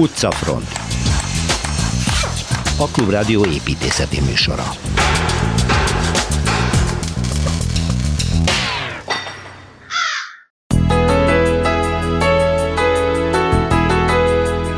Utcafront. A Klubrádió építészeti műsora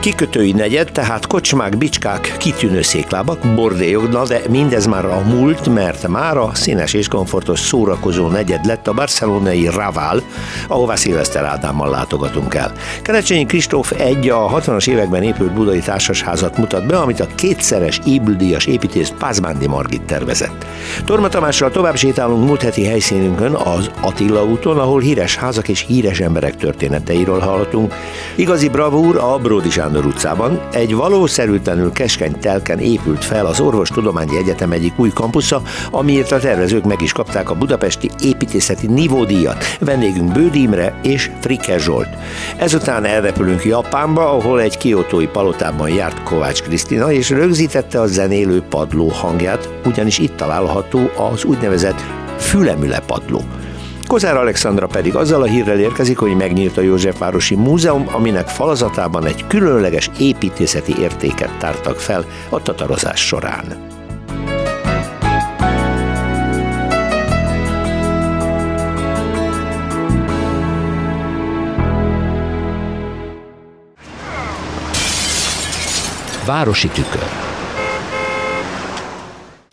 Kikötői negyed, tehát kocsmák, bicskák, kitűnő széklábak, bordélyok, na de mindez már a múlt, mert már a színes és komfortos szórakozó negyed lett a barcelonai Raval, ahová Szilveszter Ádámmal látogatunk el. Kerecsényi Kristóf egy a 60-as években épült budai társasházat mutat be, amit a kétszeres ébüldíjas építész Pázmándi Margit tervezett. Torma Tamással tovább sétálunk múlt heti helyszínünkön, az Attila úton, ahol híres házak és híres emberek történeteiről hallhatunk. Igazi bravúr a Bródi Sándor utcában egy valószerűtlenül keskeny telken épült fel az Orvostudományi Egyetem egyik új kampusza, amiért a tervezők meg is kapták a budapesti építészeti nivódíjat. Vendégünk Bődi Imre és Frikke Zsolt. Ezután elrepülünk Japánba, ahol egy kiotói palotában járt Kovács Krisztina, és rögzítette a zenélő padló hangját, ugyanis itt található az úgynevezett fülemüle padló. Kozár Alexandra pedig azzal a hírrel érkezik, hogy megnyílt a Józsefvárosi Múzeum, aminek falazatában egy különleges építészeti értéket tártak fel a tatarozás során. Városi tükör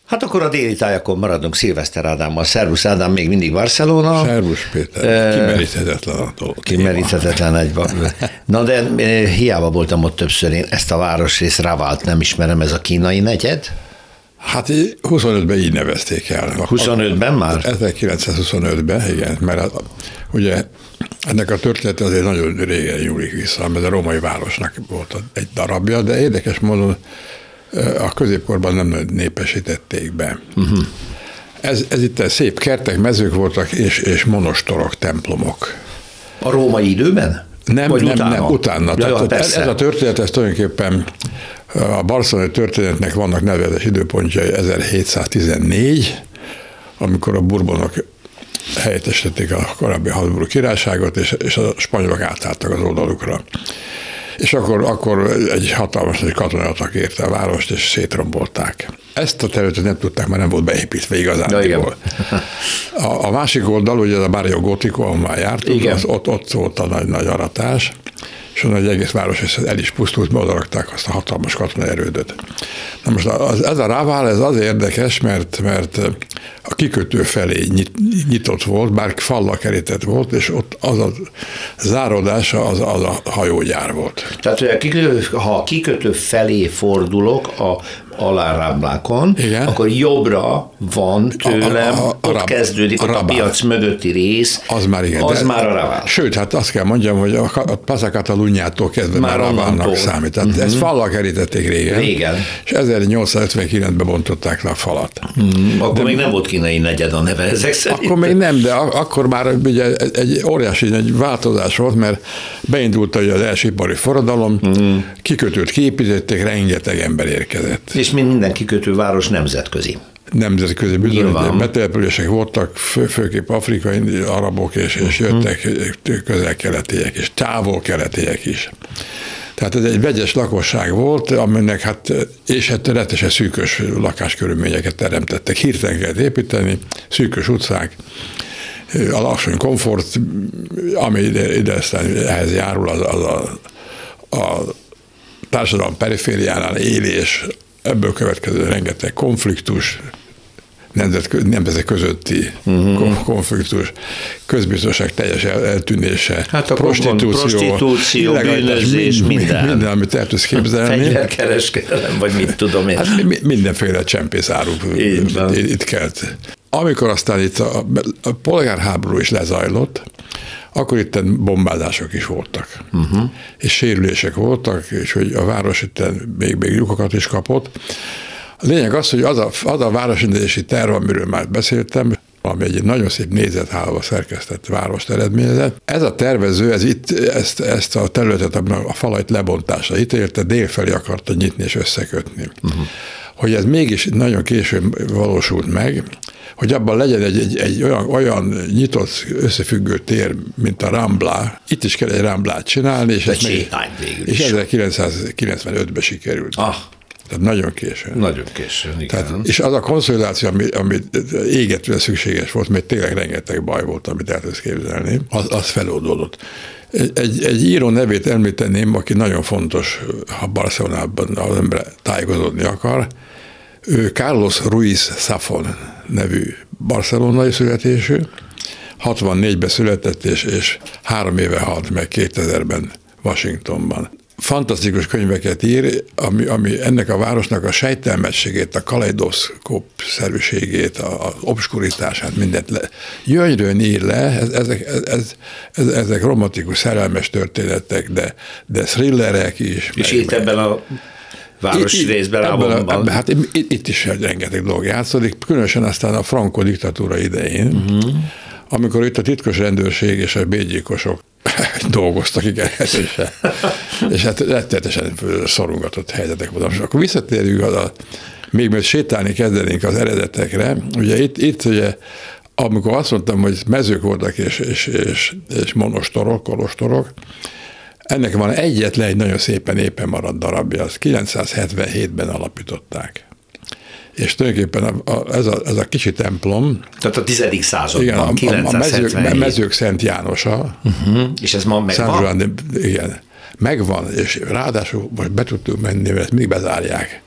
Hát akkor a déli tájakon maradunk Szilveszter Ádámmal. Szervusz Ádám, még mindig Barcelona. Szervusz Péter, kimeríthetetlen a dolog. Kimeríthetetlen egy Na de hiába voltam ott többször, én ezt a városrész Ravált nem ismerem, ez a kínai negyed? Hát 25-ben így nevezték el. 25-ben már? 1925-ben, igen, mert ugye ennek a története azért nagyon régen nyúlik vissza, mert a római városnak volt egy darabja, de érdekes módon a középkorban nem népesítették be. Uh-huh. Ez, ez itt szép kertek, mezők voltak, és, és monostorok, templomok. A római időben? Nem, Vagy nem, utána? nem, utána. Ja, Tehát ez, ez a történet, ez tulajdonképpen a barcelonai történetnek vannak nevezes időpontjai 1714, amikor a burbonok helyettesítették a korábbi Habsburg királyságot, és, és a spanyolok átálltak az oldalukra és akkor, akkor egy hatalmas nagy katonatak érte a várost, és szétrombolták. Ezt a területet nem tudták, mert nem volt beépítve igazán. Ja, a, a, másik oldal, ugye a Barrio Gótico, ahol már jártunk, az, ott, ott volt a nagy, nagy aratás, és onnan egy egész város el is pusztult, mert odarakták azt a hatalmas katonai erődöt. Na most az, ez a Rávál, ez az érdekes, mert, mert a kikötő felé nyit, nyitott volt, bár falla kerített volt, és ott az a záródása az, az a hajógyár volt. Tehát, hogy a kikötő, ha a kikötő felé fordulok, a aláráblákon, Igen. akkor jobbra van tőlem, a, a, a, ott a, kezdődik a, a, a piac mögötti rész, az már igen. Az már a Raval. Sőt, hát azt kell mondjam, hogy a, a Paszacatalunyától kezdve már Ravalnak számít. Tehát uh-huh. ezt fallal kerítették régen. Régen. És 1859-ben bontották le a falat. Uh-huh. Akkor de, még nem volt kínai negyed a neve ezek szerint. Akkor még nem, de akkor már ugye egy óriási egy változás volt, mert beindult az első ipari forradalom, uh-huh. kikötőt kiépítették, rengeteg ember érkezett. És és minden kikötőváros nemzetközi. Nemzetközi bizony, betelepülések voltak, fő, főképp afrikai arabok, és, és mhm. jöttek közel-keletiek, és távol-keletiek is. Tehát ez egy vegyes lakosság volt, aminek hát, és hát rettesen szűkös lakáskörülményeket teremtettek. Hirtelen kellett építeni, szűkös utcák, alacsony komfort, ami ide, ide aztán ehhez járul, az, az a, a társadalom perifériánál élés, ebből következő rengeteg konfliktus, nemzetek közötti uh-huh. konfliktus, közbiztonság teljes eltűnése, hát a prostitúció, prostitúció bűnözés, minden. Minden, amit el tudsz képzelni. Fegyverkereskedelem, vagy mit tudom én. Hát mindenféle csempészáru itt, itt kelt. Amikor aztán itt a, a polgárháború is lezajlott, akkor itt bombázások is voltak, uh-huh. és sérülések voltak, és hogy a város itt még, még lyukakat is kapott. A lényeg az, hogy az a, az a városindítési terv, amiről már beszéltem, ami egy nagyon szép nézethálóba szerkesztett várost eredményezett. Ez a tervező, ez itt, ezt, ezt a területet, a falait lebontása itt érte, délfelé akarta nyitni és összekötni. Uh-huh. Hogy ez mégis nagyon későn valósult meg, hogy abban legyen egy, egy, egy olyan, olyan nyitott, összefüggő tér, mint a Rambla. Itt is kell egy Ramblát csinálni, és, ez meg, és 1995-ben sikerült. Ah. Tehát nagyon későn. Nagyon későn, igen. Tehát, és az a konszolidáció, ami, ami égetően szükséges volt, mert tényleg rengeteg baj volt, amit el tudsz képzelni, az, az feloldódott. Egy, egy író nevét említeném, aki nagyon fontos, ha Barcelonában az ember tájékozódni akar. Ő Carlos Ruiz Safon nevű barcelonai születésű, 64-ben született, és, és három éve halt meg 2000-ben Washingtonban fantasztikus könyveket ír, ami, ami ennek a városnak a sejtelmességét, a kaleidoszkóp-szerűségét, az obskuritását, mindent le. Gyönyörűen ír le, ez, ezek, ez, ez, ezek romantikus, szerelmes történetek, de, de thrillerek is. És meg, itt ebben a város itt, részben, ebben, ebben, hát itt, is rengeteg dolog játszódik, különösen aztán a Franco diktatúra idején, uh-huh. amikor itt a titkos rendőrség és a bégyékosok dolgoztak, igen, és, és hát rettenetesen szorongatott helyzetek voltak. És akkor visszatérjük a, még mert sétálni kezdenénk az eredetekre, ugye itt, itt ugye amikor azt mondtam, hogy mezők voltak és, és, és, és monostorok, kolostorok, ennek van egyetlen egy nagyon szépen éppen maradt darabja, azt 977-ben alapították és tulajdonképpen a, a, ez, a, ez a kicsi templom. Tehát a tizedik században, igen, a, a, a mezők, mezők Szent Jánosa. Uh-huh. És ez ma megvan? Zsán, igen, megvan, és ráadásul most be tudtunk menni, mert még bezárják.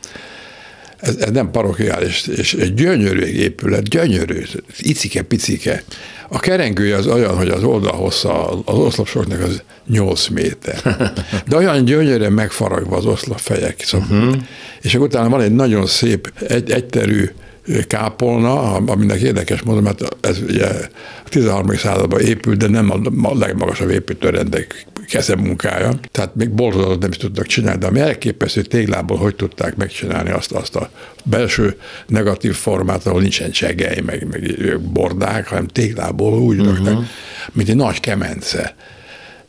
Ez, ez nem parokiális, és egy gyönyörű épület, gyönyörű, icike-picike. A kerengője az olyan, hogy az oldal hossza az oszlopsoknak az 8 méter. De olyan gyönyörűen megfaragva az oszlopfejek. Szóval. Uh-huh. És akkor utána van egy nagyon szép, egy, egyterű kápolna, aminek érdekes mondom, mert ez ugye a 13. században épült, de nem a legmagasabb építőrendek kezemunkája, tehát még boltozatot nem is tudtak csinálni, de ami elképesztő téglából hogy tudták megcsinálni azt, azt a belső negatív formát, ahol nincsen csegely, meg, meg bordák, hanem téglából úgy uh-huh. raktak, mint egy nagy kemence.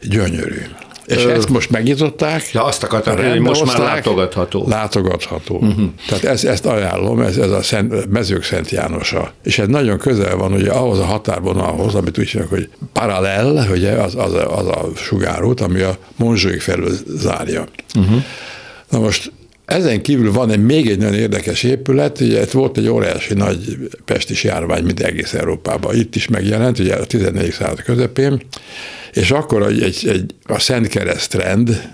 Gyönyörű. És Ö, ezt most megnyitották. Ja, azt akartam, hogy most már látogatható. Látogatható. Uh-huh. Tehát ezt, ezt ajánlom, ez, ez a Szent, Mezők Szent Jánosa. És ez nagyon közel van ugye ahhoz a határvonalhoz, amit úgy hívják, hogy paralel, ugye az, az, a, az a sugárút, ami a Monzsóig felül zárja. Uh-huh. Na most ezen kívül van egy még egy nagyon érdekes épület, ugye itt volt egy óriási nagy pestis járvány, mint egész Európában. Itt is megjelent, ugye a 14. század közepén, és akkor egy, egy, egy, a Szent Keresztrend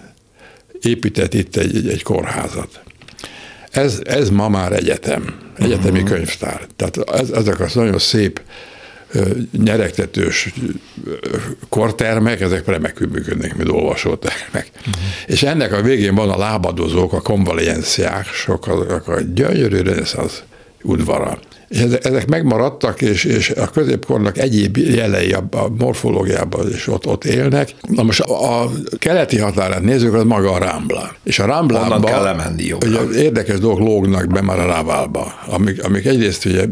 épített itt egy, egy, egy kórházat. Ez, ez ma már egyetem, egyetemi uh-huh. könyvtár. Tehát ez, ezek az nagyon szép nyeregtetős kortermek, ezek remekül működnek, mint olvasótermek. Uh-huh. És ennek a végén van a lábadozók, a konvalenciák, azok a gyönyörű reneszánsz udvara. És ezek megmaradtak, és, és a középkornak egyéb jelei a, a morfológiában is ott, ott élnek. Na most a, a keleti határát nézzük, az maga a Rambla. És a Ramblában kell lemenni ugye, érdekes dolgok lógnak be már a Ráválba, amik, amik egyrészt ugye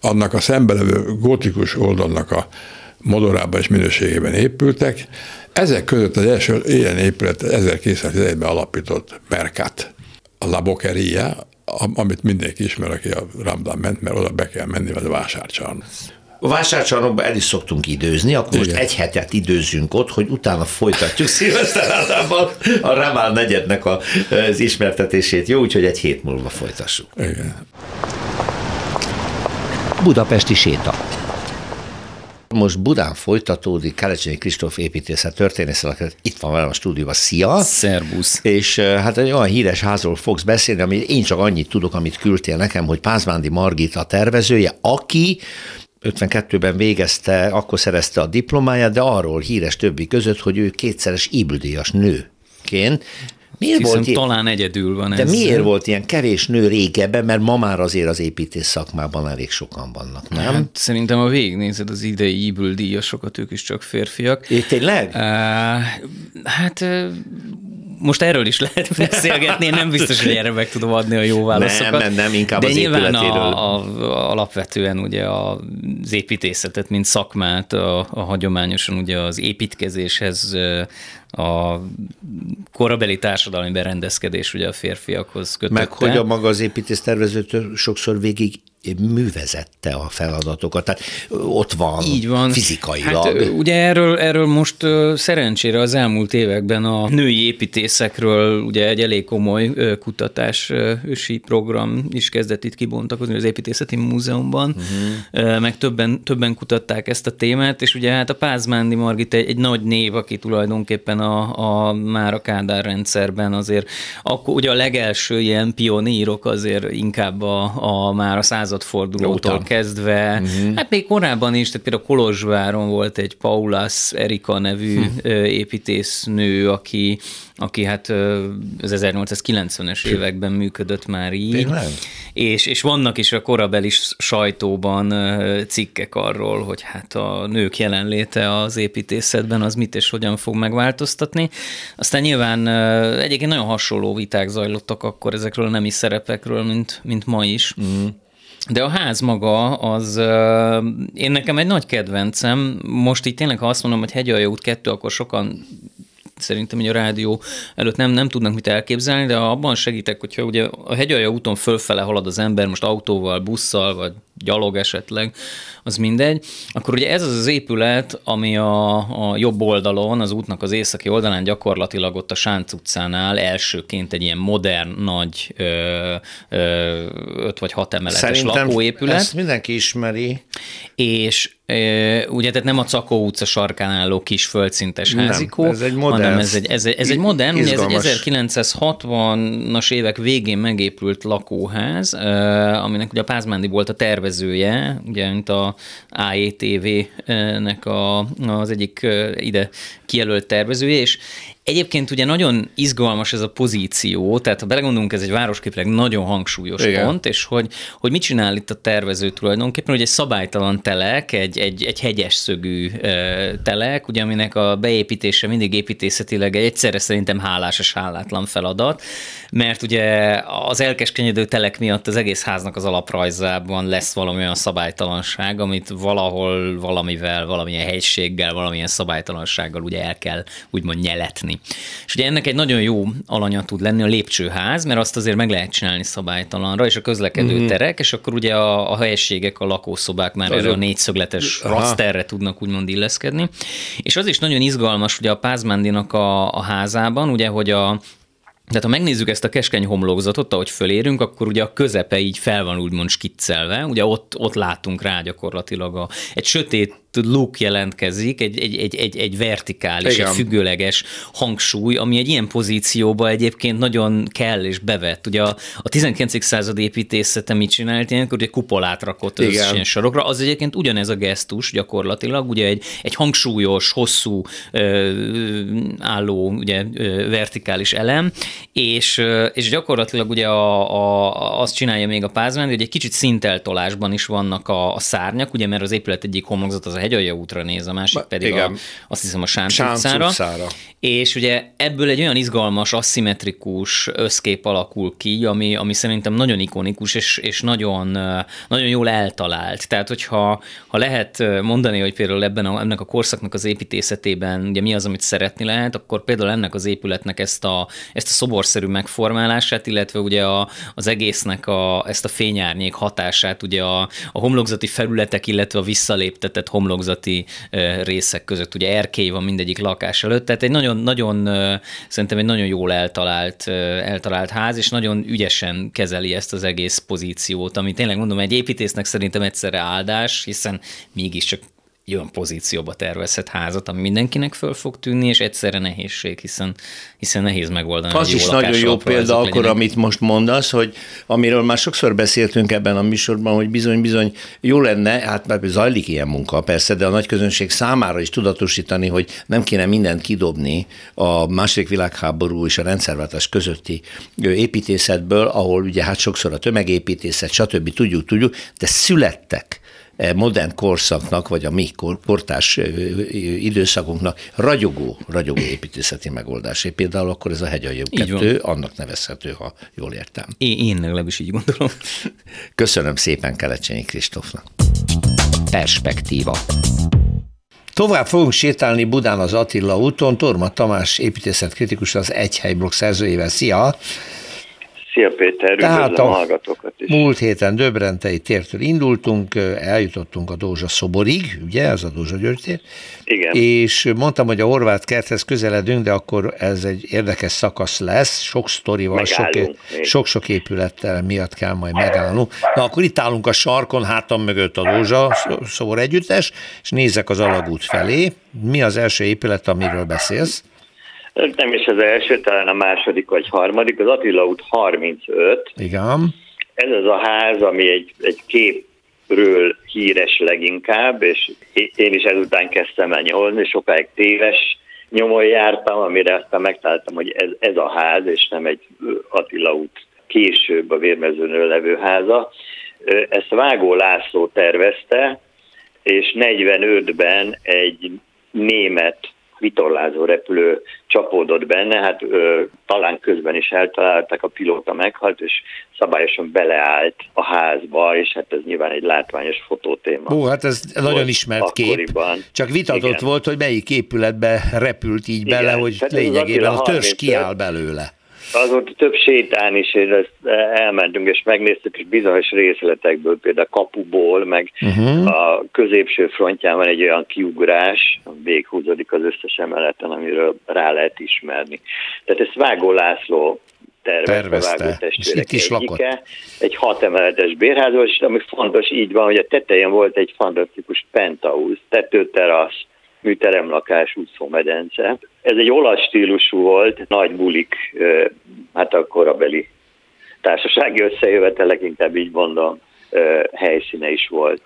annak a szembelevő gótikus oldalnak a modorába és minőségében épültek. Ezek között az első ilyen épület 1211-ben alapított Mercat, a La Boqueria, amit mindenki ismer, aki a Ramdán ment, mert oda be kell menni, vagy a vásárcsarnok. A vásárcsarnokban el is szoktunk időzni, akkor Igen. most egy hetet időzzünk ott, hogy utána folytatjuk Szilveszter Ádámmal a Ramál negyednek a, az ismertetését. Jó, úgyhogy egy hét múlva folytassuk. Igen. Budapesti séta. Most Budán folytatódik Kelecsényi Kristóf építészet történésszel, aki itt van velem a stúdióban. Szia! Szervusz! És hát egy olyan híres házról fogsz beszélni, ami én csak annyit tudok, amit küldtél nekem, hogy Pázmándi Margita tervezője, aki 52-ben végezte, akkor szerezte a diplomáját, de arról híres többi között, hogy ő kétszeres Ibldíjas nőként Miért volt ilyen, talán egyedül van De ez. miért volt ilyen kevés nő régebben, mert ma már azért az építész szakmában elég sokan vannak, nem? Hát, szerintem a végignézed az idei Ibül díjasokat, ők is csak férfiak. É, tényleg? Uh, hát most erről is lehet beszélgetni, én nem biztos, hogy erre meg tudom adni a jó válaszokat. Nem, nem, nem, inkább De az nyilván a, a, alapvetően ugye az építészetet, mint szakmát, a, a hagyományosan ugye az építkezéshez a korabeli társadalmi berendezkedés ugye a férfiakhoz kötötte. Meg hogy a maga az építész tervezőtől sokszor végig művezette a feladatokat, tehát ott van, Így van. fizikailag. Hát, ugye erről, erről most szerencsére az elmúlt években a női építészekről ugye egy elég komoly kutatási program is kezdett itt kibontakozni az építészeti múzeumban, uh-huh. meg többen, többen kutatták ezt a témát, és ugye hát a Pázmándi Margit egy, egy nagy név, aki tulajdonképpen a, a már a Kádár rendszerben azért, akkor ugye a legelső ilyen pionírok azért inkább a, a már a száz századfordulótól Óta. kezdve, uh-huh. hát még korábban is, tehát például Kolozsváron volt egy Paulas Erika nevű hm. építésznő, aki, aki hát az 1890-es években működött már így. És, és vannak is a korabeli sajtóban cikkek arról, hogy hát a nők jelenléte az építészetben az mit és hogyan fog megváltoztatni. Aztán nyilván egyébként nagyon hasonló viták zajlottak akkor ezekről a nemi szerepekről, mint, mint ma is. Uh-huh. De a ház maga, az én nekem egy nagy kedvencem. Most így tényleg, ha azt mondom, hogy Hegyalja út 2, akkor sokan szerintem hogy a rádió előtt nem, nem tudnak mit elképzelni, de abban segítek, hogyha ugye a hegyalja úton fölfele halad az ember, most autóval, busszal, vagy gyalog esetleg, az mindegy, akkor ugye ez az az épület, ami a, a jobb oldalon, az útnak az északi oldalán gyakorlatilag ott a Sánc utcánál elsőként egy ilyen modern, nagy ö, ö, öt vagy hat emeletes Szerintem lakóépület. ezt mindenki ismeri. És ugye, tehát nem a Cakó utca sarkán álló kis földszintes házikó, nem, ez egy modern, hanem ez egy, ez, egy, ez egy modern, ugye ez egy 1960-as évek végén megépült lakóház, aminek ugye a Pázmándi volt a tervezője, ugye, mint a AETV-nek a, az egyik ide kijelölt tervezője, és Egyébként ugye nagyon izgalmas ez a pozíció, tehát ha belegondolunk, ez egy városképileg nagyon hangsúlyos Igen. pont, és hogy, hogy mit csinál itt a tervező tulajdonképpen, hogy egy szabálytalan telek, egy, egy, egy hegyes szögű telek, ugye aminek a beépítése mindig építészetileg egy egyszerre szerintem hálás és hálátlan feladat, mert ugye az elkeskenyedő telek miatt az egész háznak az alaprajzában lesz valami olyan szabálytalanság, amit valahol valamivel, valamilyen helységgel, valamilyen szabálytalansággal ugye el kell úgymond nyeletni. És ugye ennek egy nagyon jó alanya tud lenni a lépcsőház, mert azt azért meg lehet csinálni szabálytalanra, és a közlekedő mm-hmm. terek, és akkor ugye a, a helyességek, a lakószobák már erre a négyszögletes rasterre tudnak úgymond illeszkedni. És az is nagyon izgalmas ugye a Pázmándinak a, a házában, ugye, hogy a, tehát ha megnézzük ezt a keskeny homlokzatot, ahogy fölérünk, akkor ugye a közepe így fel van úgymond skiccelve, ugye ott, ott látunk rá gyakorlatilag a, egy sötét look jelentkezik, egy, egy, egy, egy, egy vertikális, Igen. egy függőleges hangsúly, ami egy ilyen pozícióba egyébként nagyon kell és bevett. Ugye a, a 19. század építészete mit csinált ilyenkor, ugye kupolát rakott az ilyen sarokra, az egyébként ugyanez a gesztus gyakorlatilag, ugye egy, egy hangsúlyos, hosszú ö, álló ugye, ö, vertikális elem, és, ö, és gyakorlatilag ugye a, a, azt csinálja még a pázmány, hogy egy kicsit szinteltolásban is vannak a, a szárnyak, ugye mert az épület egyik homlokzat az Hegyalja útra néz, a másik pedig Igen. a, azt hiszem a Sánc, Sánc utcára. utcára. És ugye ebből egy olyan izgalmas, aszimmetrikus összkép alakul ki, ami, ami szerintem nagyon ikonikus, és, és nagyon, nagyon jól eltalált. Tehát, hogyha ha lehet mondani, hogy például ebben a, ennek a korszaknak az építészetében ugye mi az, amit szeretni lehet, akkor például ennek az épületnek ezt a, ezt a szoborszerű megformálását, illetve ugye a, az egésznek a, ezt a fényárnyék hatását, ugye a, a homlokzati felületek, illetve a visszaléptetett homlokzati homlokzati részek között. Ugye erkély van mindegyik lakás előtt, tehát egy nagyon, nagyon szerintem egy nagyon jól eltalált, eltalált ház, és nagyon ügyesen kezeli ezt az egész pozíciót, ami tényleg mondom, egy építésznek szerintem egyszerre áldás, hiszen mégiscsak egy olyan pozícióba tervezhet házat, ami mindenkinek föl fog tűnni, és egyszerre nehézség, hiszen, hiszen nehéz megoldani. Az is nagyon jó példa akkor, legyenek. amit most mondasz, hogy amiről már sokszor beszéltünk ebben a műsorban, hogy bizony-bizony jó lenne, hát mert zajlik ilyen munka persze, de a nagy közönség számára is tudatosítani, hogy nem kéne mindent kidobni a második világháború és a rendszerváltás közötti építészetből, ahol ugye hát sokszor a tömegépítészet, stb. tudjuk, tudjuk, de születtek modern korszaknak, vagy a mi kortás e, időszakunknak ragyogó, ragyogó építészeti megoldás. Én például akkor ez a hegyajó kettő, annak nevezhető, ha jól értem. Én, én legalábbis így gondolom. Köszönöm szépen Kelecsényi Kristófnak. Perspektíva. Tovább fogunk sétálni Budán az Attila úton, Torma Tamás építészetkritikus az Egy blokk szerzőjével. Szia! Szia Péter, Tehát a, a hallgatókat is. Múlt héten Döbrentei tértől indultunk, eljutottunk a Dózsa szoborig, ugye, az a Dózsa György tér. Igen. És mondtam, hogy a horvát kerthez közeledünk, de akkor ez egy érdekes szakasz lesz, sok sztorival, sok-sok épülettel miatt kell majd megállnunk. Na akkor itt állunk a sarkon, hátam mögött a Dózsa szobor együttes, és nézek az alagút felé. Mi az első épület, amiről beszélsz? Nem is az első, talán a második vagy harmadik, az Attila út 35. Igen. Ez az a ház, ami egy, egy képről híres leginkább, és én is ezután kezdtem el nyolni, sokáig téves nyomon jártam, amire aztán megtaláltam, hogy ez, ez a ház, és nem egy Attila út később a Vérmezőnől levő háza. Ezt Vágó László tervezte, és 45-ben egy német vitorlázó repülő csapódott benne, hát ö, talán közben is eltalálták, a pilóta meghalt, és szabályosan beleállt a házba, és hát ez nyilván egy látványos fotótéma. Ó, hát ez nagyon ismert akkoriban. kép. Csak vitatott Igen. volt, hogy melyik épületbe repült így Igen. bele, hogy hát lényegében a törzs kiáll belőle azóta több sétán is és ezt elmentünk, és megnéztük, és bizonyos részletekből, például kapuból, meg uh-huh. a középső frontján van egy olyan kiugrás, véghúzódik az összes emeleten, amiről rá lehet ismerni. Tehát ezt Vágó László tervezte, és itt is lakott. Egy hat emeletes bérházból, és ami fontos, így van, hogy a tetején volt egy fantasztikus penthouse, tetőterasz, műteremlakás, úszómedence. Ez egy olasz stílusú volt, nagy bulik, hát a korabeli társasági összejövetelek, inkább így mondom, helyszíne is volt.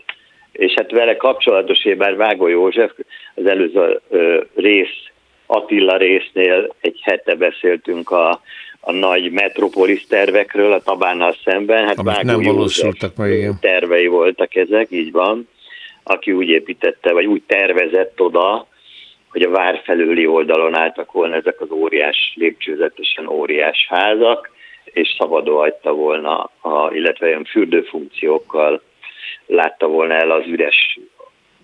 És hát vele kapcsolatos, én már Vágó József, az előző rész, Attila résznél egy hete beszéltünk a, a nagy metropolis tervekről a Tabánnal szemben. Hát Vágó nem valósultak meg, igen. tervei voltak ezek, így van aki úgy építette, vagy úgy tervezett oda, hogy a vár felőli oldalon álltak volna ezek az óriás, lépcsőzetesen óriás házak, és szabadon hagyta volna, a, illetve olyan fürdőfunkciókkal látta volna el az üres,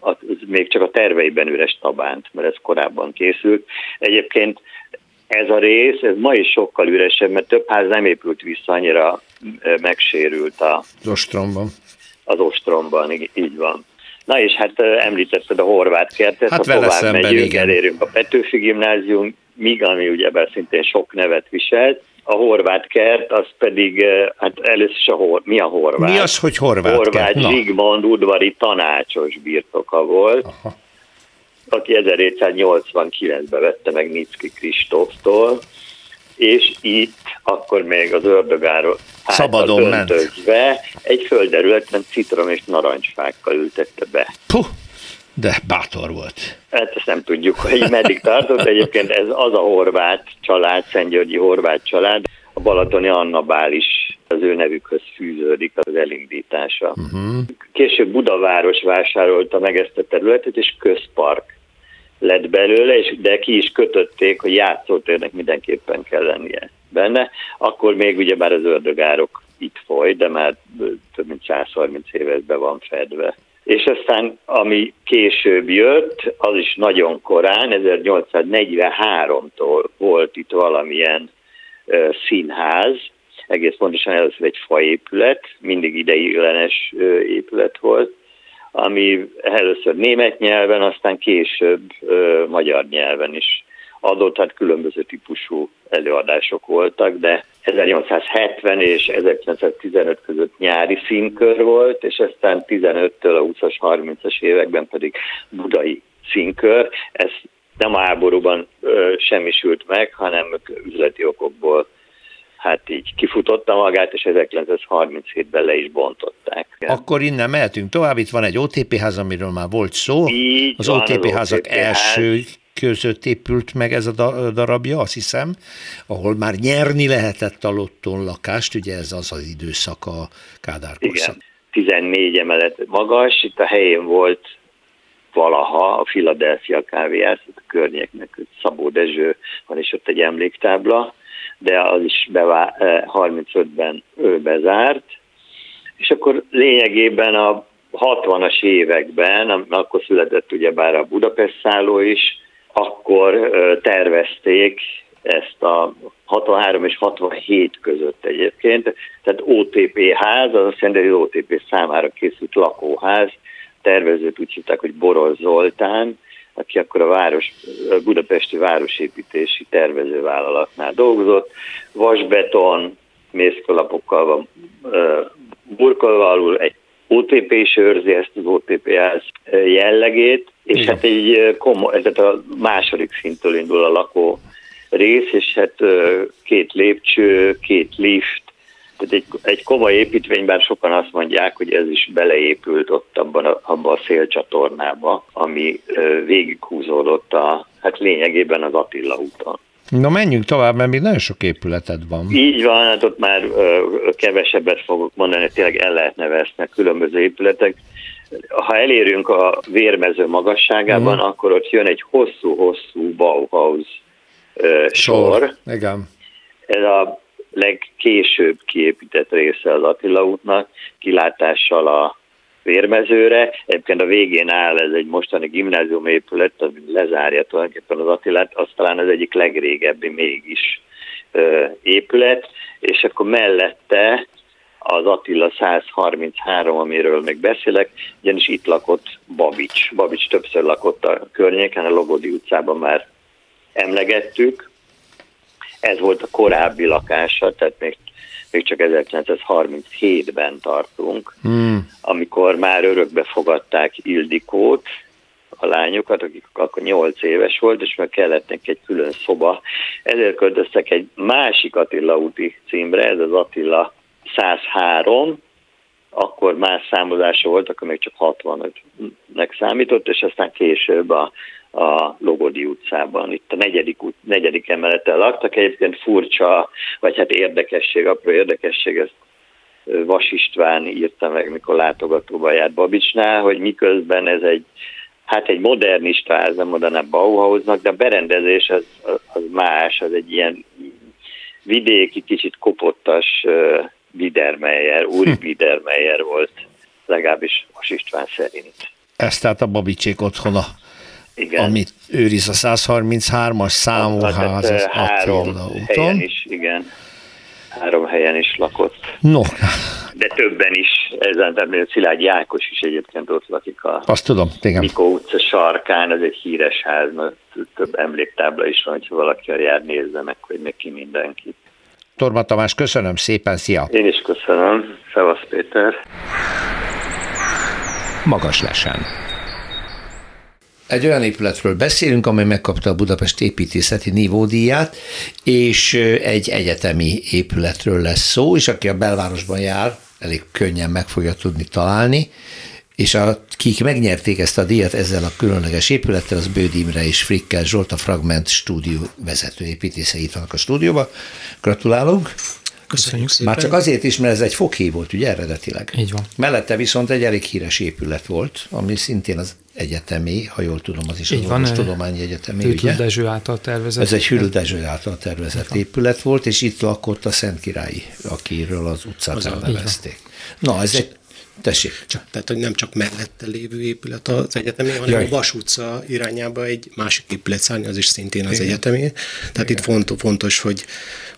az, még csak a terveiben üres tabánt, mert ez korábban készült. Egyébként ez a rész, ez ma is sokkal üresebb, mert több ház nem épült vissza, annyira megsérült a, az ostromban. Az ostromban, így van. Na és hát említetted a horvát kertet, hát ha tovább megyünk, igen. elérünk a Petőfi gimnázium, míg ami ugye szintén sok nevet viselt, a horvát kert, az pedig, hát először is a hor, mi a horvát? Mi az, hogy horvát Horvát kert? Zsigmond udvari tanácsos birtoka volt, Aha. aki 1789-ben vette meg Nicki Kristóftól, és itt akkor még az ördögáról szabadon ment. egy földterületen citrom és narancsfákkal ültette be. Puh, de bátor volt. Hát ezt nem tudjuk, hogy meddig tartott. Egyébként ez az a horvát család, Szentgyörgyi horvát család, a Balatoni Anna Bál is az ő nevükhöz fűződik az elindítása. Uh-huh. Később Budaváros vásárolta meg ezt a területet, és közpark lett belőle, és de ki is kötötték, hogy játszótérnek mindenképpen kell lennie benne. Akkor még ugye már az ördögárok itt foly, de már több mint 130 éve be van fedve. És aztán, ami később jött, az is nagyon korán, 1843-tól volt itt valamilyen uh, színház, egész pontosan először egy faépület, mindig ideiglenes épület volt, ami először német nyelven, aztán később ö, magyar nyelven is adott, hát különböző típusú előadások voltak, de 1870 és 1915 között nyári színkör volt, és aztán 15-től a 20-as, 30-as években pedig budai színkör. Ez nem a háborúban ö, semmisült meg, hanem üzleti okokból hát így kifutotta magát, és 1937-ben le is bontották. Akkor innen mehetünk tovább, itt van egy OTP ház, amiről már volt szó. Így az van, OTP házak OTP első ház. között épült meg ez a darabja, azt hiszem, ahol már nyerni lehetett a lotton lakást, ugye ez az az időszak a Kádár korszak. Igen, 14 emelet magas, itt a helyén volt valaha a Philadelphia kávéház, a környéknek Szabó Dezső van, és ott egy emléktábla, de az is bevá- 35-ben ő bezárt, és akkor lényegében a 60-as években, akkor született ugyebár a Budapest szálló is, akkor tervezték ezt a 63 és 67 között egyébként, tehát OTP ház, az azt jelenti, hogy OTP számára készült lakóház, tervezőt úgy hívták, hogy Boros Zoltán, aki akkor a város, a budapesti városépítési tervezővállalatnál dolgozott. Vasbeton, mészkalapokkal van burkolva alul, egy OTP is őrzi ezt az OTP jellegét, és Igen. hát egy komoly, tehát a második szintől indul a lakó rész, és hát két lépcső, két lift, tehát egy, egy komoly építmény, bár sokan azt mondják, hogy ez is beleépült ott abban a, abban a szélcsatornába, ami végighúzódott a, hát lényegében az Attila úton. Na menjünk tovább, mert még nagyon sok épületed van. Így van, hát ott már ö, kevesebbet fogok mondani, tényleg el lehet nevezni különböző épületek. Ha elérünk a vérmező magasságában, uh-huh. akkor ott jön egy hosszú-hosszú Bauhaus ö, sor. sor. Igen. Ez a legkésőbb kiépített része az Attila útnak, kilátással a vérmezőre. Egyébként a végén áll ez egy mostani gimnázium épület, ami lezárja tulajdonképpen az Attilát, az talán az egyik legrégebbi mégis épület, és akkor mellette az Attila 133, amiről még beszélek, ugyanis itt lakott Babics. Babics többször lakott a környéken, a Logodi utcában már emlegettük. Ez volt a korábbi lakása, tehát még még csak 1937-ben tartunk, hmm. amikor már örökbe fogadták Ildikót, a lányokat, akik akkor 8 éves volt, és meg kellett neki egy külön szoba. Ezért költöztek egy másik Attila úti címre, ez az Attila 103, akkor más számozása volt, akkor még csak 65-nek számított, és aztán később a a Logodi utcában. Itt a negyedik, út, negyedik emeleten laktak. Egyébként furcsa, vagy hát érdekesség, apró érdekesség, ezt Vas István írta meg, mikor látogatóba járt Babicsnál, hogy miközben ez egy hát egy modernista ház, nem mondanám Bauhausnak, de a berendezés az, az más, az egy ilyen vidéki, kicsit kopottas uh, Biedermeyer, úri hm. Volt, legalábbis Vas István szerint. Ez tehát a Babicsék otthona. Igen. amit őriz a 133-as számú hát, ház az három úton. helyen is, igen. Három helyen is lakott. No. De többen is, ezen természetesen Szilágy Jákos is egyébként ott lakik a Azt tudom, igen. Mikó utca sarkán, ez egy híres ház, mert több emléktábla is van, hogyha valaki jár, nézze meg, hogy neki mindenki. Torma Tamás, köszönöm szépen, szia! Én is köszönöm, Szevasz Péter! Magas lesen. Egy olyan épületről beszélünk, amely megkapta a Budapest építészeti nívódíját, és egy egyetemi épületről lesz szó, és aki a belvárosban jár, elég könnyen meg fogja tudni találni, és akik megnyerték ezt a díjat ezzel a különleges épülettel, az Bőd Imre és Frikkel Zsolt, a Fragment stúdió vezető építészei itt vannak a stúdióban. Gratulálunk! Köszönjük szépen. Már csak azért is, mert ez egy fokhé volt, ugye eredetileg. Így van. Mellette viszont egy elég híres épület volt, ami szintén az egyetemi, ha jól tudom, az is Így az van, tudományi egyetemi. Dezső által tervezett. Ez egy Hűtl Dezső által tervezett épület volt, és itt lakott a Szent Királyi, akiről az utcát az elnevezték. Na, ez egy Tessék. Csak, tehát, hogy nem csak mellette lévő épület az egyetemi, hanem Jaj. a Vas utca irányába egy másik épület szárny, az is szintén az Igen. egyetemi. Tehát Igen. itt fontos, fontos, hogy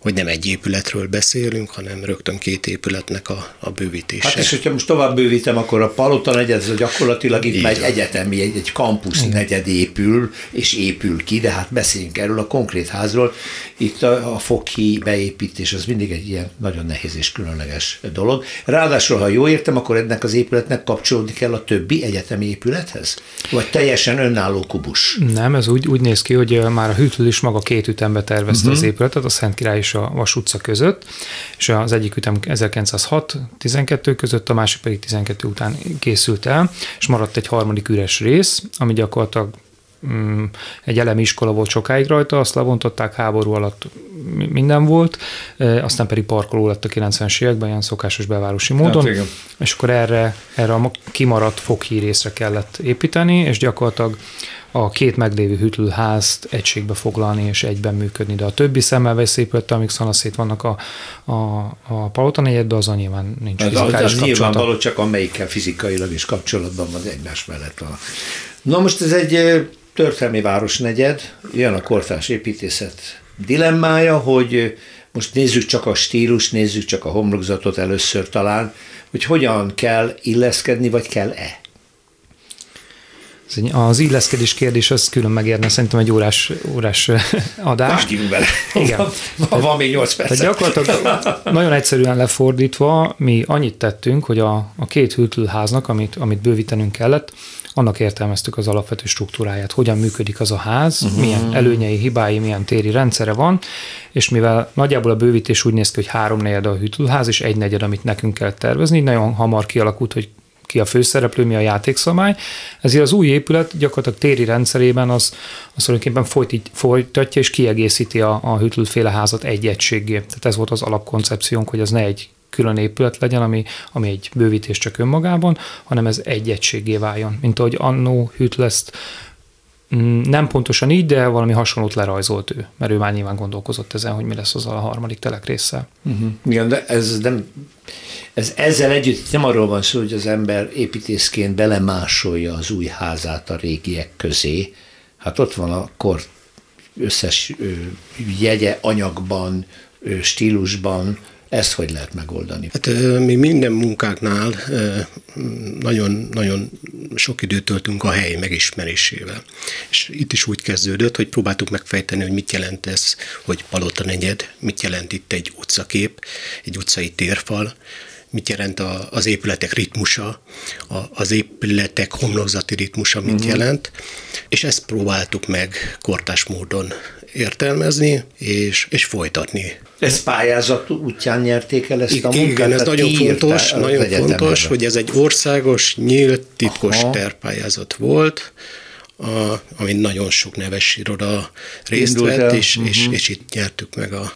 hogy nem egy épületről beszélünk, hanem rögtön két épületnek a, a bővítése. Hát és hogyha most tovább bővítem, akkor a Palota negyed, ez gyakorlatilag itt már egy egyetemi, egy, egy kampusz negyed épül, és épül ki, de hát beszéljünk erről a konkrét házról. Itt a, a fokhi beépítés az mindig egy ilyen nagyon nehéz és különleges dolog. Ráadásul, ha jól értem, akkor ennek az épületnek kapcsolódni kell a többi egyetemi épülethez? Vagy teljesen önálló kubus? Nem, ez úgy, úgy néz ki, hogy már a hűtő is maga két ütembe tervezte uh-huh. az épületet, a Szent Király és a Vas utca között, és az egyik ütem 1906-12 között, a másik pedig 12 után készült el, és maradt egy harmadik üres rész, ami gyakorlatilag mm, egy elemi iskola volt sokáig rajta, azt levontották, háború alatt minden volt, aztán pedig parkoló lett a 90-es években, ilyen szokásos belvárosi módon, hát, és akkor erre, erre a kimaradt foghírészre kellett építeni, és gyakorlatilag a két meglévő hűtőházt egységbe foglalni és egyben működni, de a többi szemmelvesz épülettel, amik szanaszét vannak a, a, a Palota negyedben, azon nyilván nincs az, az, az nyilvánvaló, csak amelyikkel fizikailag is kapcsolatban van egymás mellett van. Na most ez egy történelmi városnegyed, jön a kortárs építészet dilemmája, hogy most nézzük csak a stílus, nézzük csak a homlokzatot először talán, hogy hogyan kell illeszkedni, vagy kell-e? Az illeszkedés kérdés az külön megérne szerintem egy órás, órás adást. Vágjunk bele. Igen. van, van még 8 perc. Tehát gyakorlatilag nagyon egyszerűen lefordítva, mi annyit tettünk, hogy a, a két hűtőháznak, amit, amit bővítenünk kellett, annak értelmeztük az alapvető struktúráját, hogyan működik az a ház, uh-huh. milyen előnyei, hibái, milyen téri rendszere van, és mivel nagyjából a bővítés úgy néz ki, hogy három negyed a hűtőház, és egy negyed, amit nekünk kell tervezni, nagyon hamar kialakult, hogy ki a főszereplő, mi a játékszabály. Ezért az új épület gyakorlatilag téri rendszerében az, az tulajdonképpen folytatja és kiegészíti a, a hűtőféle házat egy egységgé. Tehát ez volt az alapkoncepciónk, hogy az ne egy külön épület legyen, ami, ami egy bővítés csak önmagában, hanem ez egy egységé váljon. Mint ahogy annó Hütleszt mm, nem pontosan így, de valami hasonlót lerajzolt ő, mert ő már nyilván gondolkozott ezen, hogy mi lesz az a harmadik telek része. Uh-huh. Igen, de ez nem, ez ezzel együtt nem arról van szó, hogy az ember építészként belemásolja az új házát a régiek közé. Hát ott van a kor összes jegye anyagban, stílusban, ezt hogy lehet megoldani? Hát mi minden munkáknál nagyon, nagyon sok időt töltünk a hely megismerésével. És itt is úgy kezdődött, hogy próbáltuk megfejteni, hogy mit jelent ez, hogy palota negyed, mit jelent itt egy utcakép, egy utcai térfal, mit jelent a, az épületek ritmusa, a, az épületek homlokzati ritmusa mit uh-huh. jelent, és ezt próbáltuk meg kortás módon értelmezni és, és folytatni. Ez pályázat útján nyerték el ezt a munkát? Igen, ez nagyon fontos, nagyon fontos, hogy ez egy országos, nyílt, titkos Aha. tervpályázat volt, a, amin nagyon sok neves iroda részt Indult vett, és, uh-huh. és, és itt nyertük meg a,